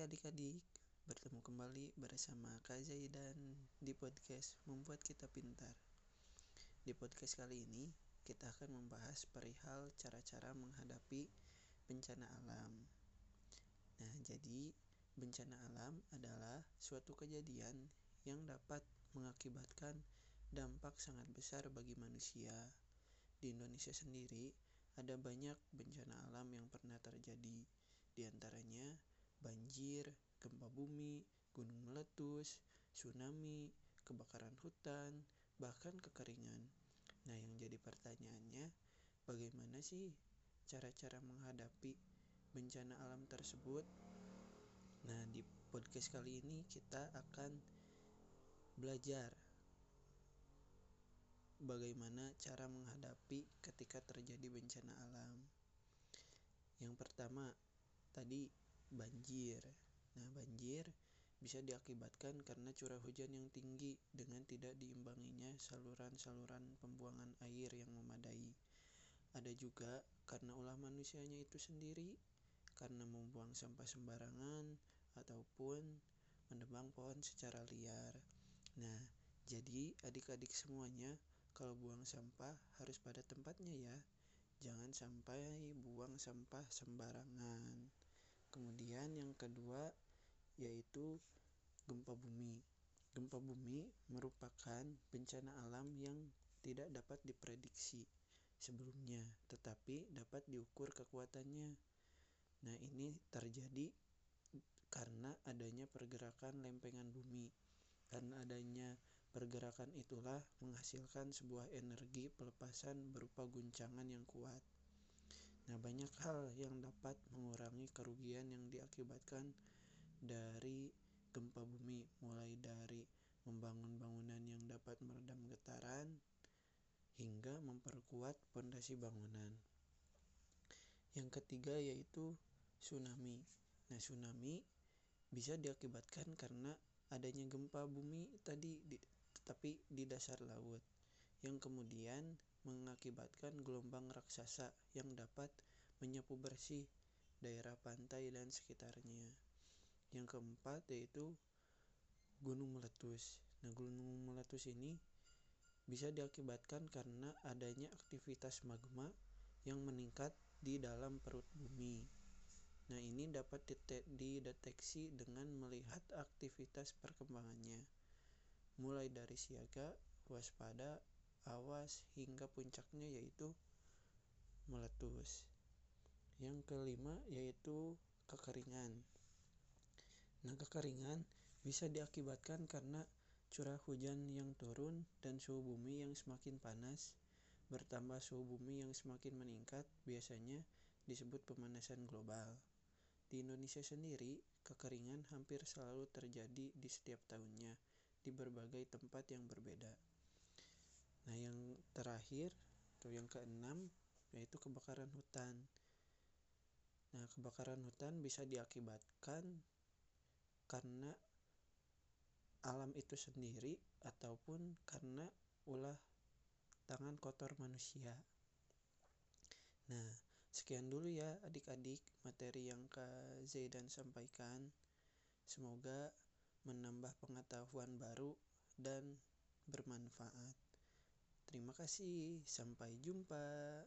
adik-adik, bertemu kembali bersama Kak Zaidan di podcast Membuat Kita Pintar. Di podcast kali ini, kita akan membahas perihal cara-cara menghadapi bencana alam. Nah, jadi bencana alam adalah suatu kejadian yang dapat mengakibatkan dampak sangat besar bagi manusia. Di Indonesia sendiri, ada banyak bencana alam yang pernah terjadi, di antaranya banjir, gempa bumi, gunung meletus, tsunami, kebakaran hutan, bahkan kekeringan. Nah, yang jadi pertanyaannya, bagaimana sih cara-cara menghadapi bencana alam tersebut? Nah, di podcast kali ini kita akan belajar bagaimana cara menghadapi ketika terjadi bencana alam. Yang pertama, tadi banjir. Nah, banjir bisa diakibatkan karena curah hujan yang tinggi dengan tidak diimbanginya saluran-saluran pembuangan air yang memadai. Ada juga karena ulah manusianya itu sendiri, karena membuang sampah sembarangan ataupun menebang pohon secara liar. Nah, jadi adik-adik semuanya kalau buang sampah harus pada tempatnya ya. Jangan sampai buang sampah sembarangan. Kemudian yang kedua yaitu gempa bumi. Gempa bumi merupakan bencana alam yang tidak dapat diprediksi sebelumnya, tetapi dapat diukur kekuatannya. Nah, ini terjadi karena adanya pergerakan lempengan bumi. Karena adanya pergerakan itulah menghasilkan sebuah energi pelepasan berupa guncangan yang kuat. Hal yang dapat mengurangi kerugian yang diakibatkan dari gempa bumi, mulai dari membangun bangunan yang dapat meredam getaran hingga memperkuat pondasi bangunan. Yang ketiga yaitu tsunami. Nah, tsunami bisa diakibatkan karena adanya gempa bumi tadi di, tetapi di dasar laut yang kemudian mengakibatkan gelombang raksasa yang dapat menyapu bersih daerah pantai dan sekitarnya. Yang keempat yaitu gunung meletus. Nah, gunung meletus ini bisa diakibatkan karena adanya aktivitas magma yang meningkat di dalam perut bumi. Nah, ini dapat dideteksi dengan melihat aktivitas perkembangannya, mulai dari siaga, waspada, awas hingga puncaknya yaitu meletus. Yang kelima yaitu kekeringan. Nah, kekeringan bisa diakibatkan karena curah hujan yang turun dan suhu bumi yang semakin panas. Bertambah suhu bumi yang semakin meningkat biasanya disebut pemanasan global. Di Indonesia sendiri, kekeringan hampir selalu terjadi di setiap tahunnya di berbagai tempat yang berbeda. Nah, yang terakhir atau yang keenam yaitu kebakaran hutan. Nah, kebakaran hutan bisa diakibatkan karena alam itu sendiri ataupun karena ulah tangan kotor manusia. Nah, sekian dulu ya adik-adik materi yang Kak Zaidan sampaikan. Semoga menambah pengetahuan baru dan bermanfaat. Terima kasih, sampai jumpa.